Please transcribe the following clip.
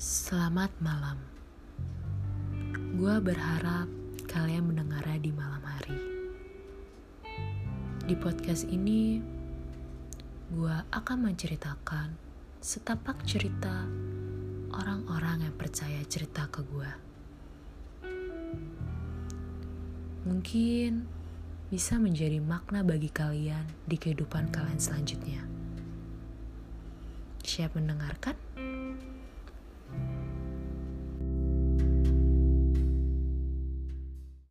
Selamat malam. Gua berharap kalian mendengarnya di malam hari. Di podcast ini, gua akan menceritakan setapak cerita orang-orang yang percaya cerita ke gua. Mungkin bisa menjadi makna bagi kalian di kehidupan kalian selanjutnya. Siap mendengarkan?